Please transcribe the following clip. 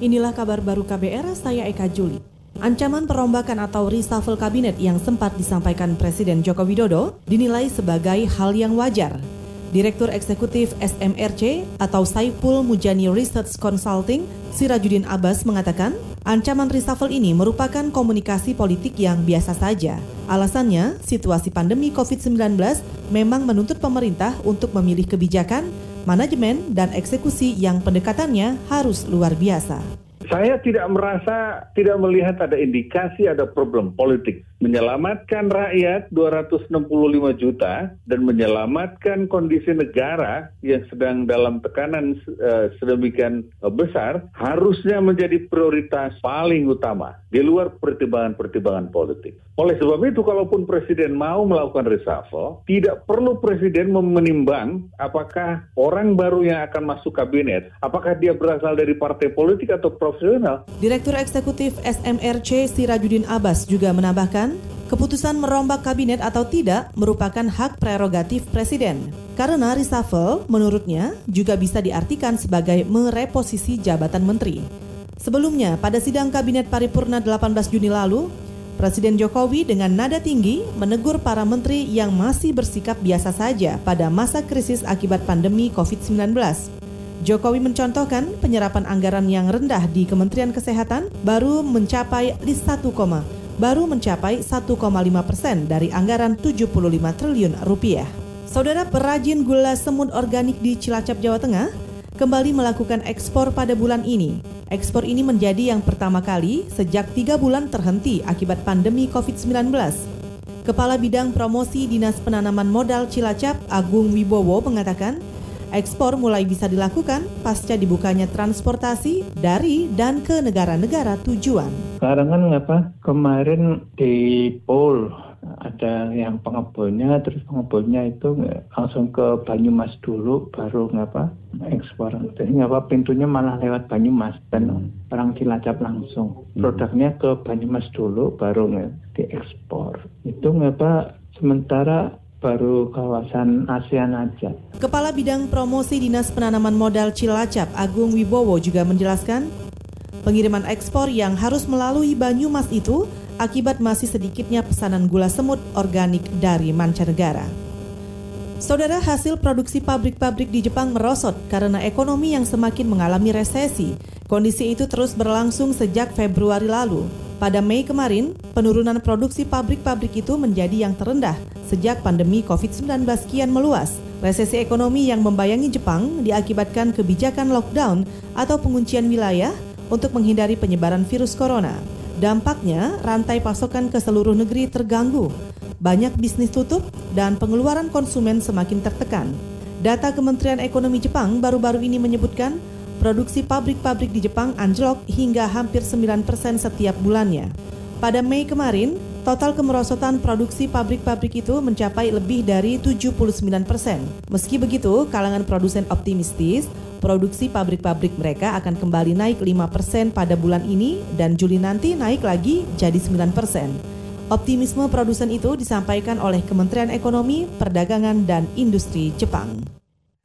Inilah kabar baru KBR, saya Eka Juli. Ancaman perombakan atau reshuffle kabinet yang sempat disampaikan Presiden Joko Widodo dinilai sebagai hal yang wajar. Direktur Eksekutif SMRC atau Saiful Mujani Research Consulting, Sirajudin Abbas mengatakan, ancaman reshuffle ini merupakan komunikasi politik yang biasa saja. Alasannya, situasi pandemi COVID-19 memang menuntut pemerintah untuk memilih kebijakan, manajemen, dan eksekusi yang pendekatannya harus luar biasa. Saya tidak merasa, tidak melihat ada indikasi ada problem politik. Menyelamatkan rakyat 265 juta dan menyelamatkan kondisi negara yang sedang dalam tekanan uh, sedemikian besar harusnya menjadi prioritas paling utama di luar pertimbangan-pertimbangan politik. Oleh sebab itu, kalaupun Presiden mau melakukan reshuffle, tidak perlu Presiden menimbang apakah orang baru yang akan masuk kabinet, apakah dia berasal dari partai politik atau profesional. Direktur Eksekutif SMRC Sirajudin Abbas juga menambahkan, keputusan merombak kabinet atau tidak merupakan hak prerogatif Presiden. Karena reshuffle, menurutnya, juga bisa diartikan sebagai mereposisi jabatan menteri. Sebelumnya, pada sidang Kabinet Paripurna 18 Juni lalu, Presiden Jokowi dengan nada tinggi menegur para menteri yang masih bersikap biasa saja pada masa krisis akibat pandemi COVID-19. Jokowi mencontohkan penyerapan anggaran yang rendah di Kementerian Kesehatan baru mencapai 1, baru mencapai 1,5 persen dari anggaran 75 triliun rupiah. Saudara perajin gula semut organik di Cilacap, Jawa Tengah kembali melakukan ekspor pada bulan ini. Ekspor ini menjadi yang pertama kali sejak tiga bulan terhenti akibat pandemi COVID-19. Kepala Bidang Promosi Dinas Penanaman Modal Cilacap, Agung Wibowo, mengatakan ekspor mulai bisa dilakukan pasca dibukanya transportasi dari dan ke negara-negara tujuan. Sekarang kan ngapa kemarin di Pol ada yang pengepulnya terus pengepulnya itu langsung ke Banyumas dulu baru ngapa? Ekspor. Jadi ngapa? Pintunya malah lewat Banyumas dan orang Cilacap langsung. Hmm. produknya ke Banyumas dulu baru diekspor. Itu ngapa? Sementara baru kawasan ASEAN aja. Kepala Bidang Promosi Dinas Penanaman Modal Cilacap Agung Wibowo juga menjelaskan, pengiriman ekspor yang harus melalui Banyumas itu akibat masih sedikitnya pesanan gula semut organik dari mancanegara. Saudara hasil produksi pabrik-pabrik di Jepang merosot karena ekonomi yang semakin mengalami resesi. Kondisi itu terus berlangsung sejak Februari lalu. Pada Mei kemarin, penurunan produksi pabrik-pabrik itu menjadi yang terendah sejak pandemi COVID-19 kian meluas. Resesi ekonomi yang membayangi Jepang diakibatkan kebijakan lockdown atau penguncian wilayah untuk menghindari penyebaran virus corona. Dampaknya, rantai pasokan ke seluruh negeri terganggu. Banyak bisnis tutup dan pengeluaran konsumen semakin tertekan. Data Kementerian Ekonomi Jepang baru-baru ini menyebutkan produksi pabrik-pabrik di Jepang anjlok hingga hampir 9% setiap bulannya. Pada Mei kemarin, total kemerosotan produksi pabrik-pabrik itu mencapai lebih dari 79 persen. Meski begitu, kalangan produsen optimistis, produksi pabrik-pabrik mereka akan kembali naik 5 persen pada bulan ini dan Juli nanti naik lagi jadi 9 persen. Optimisme produsen itu disampaikan oleh Kementerian Ekonomi, Perdagangan, dan Industri Jepang.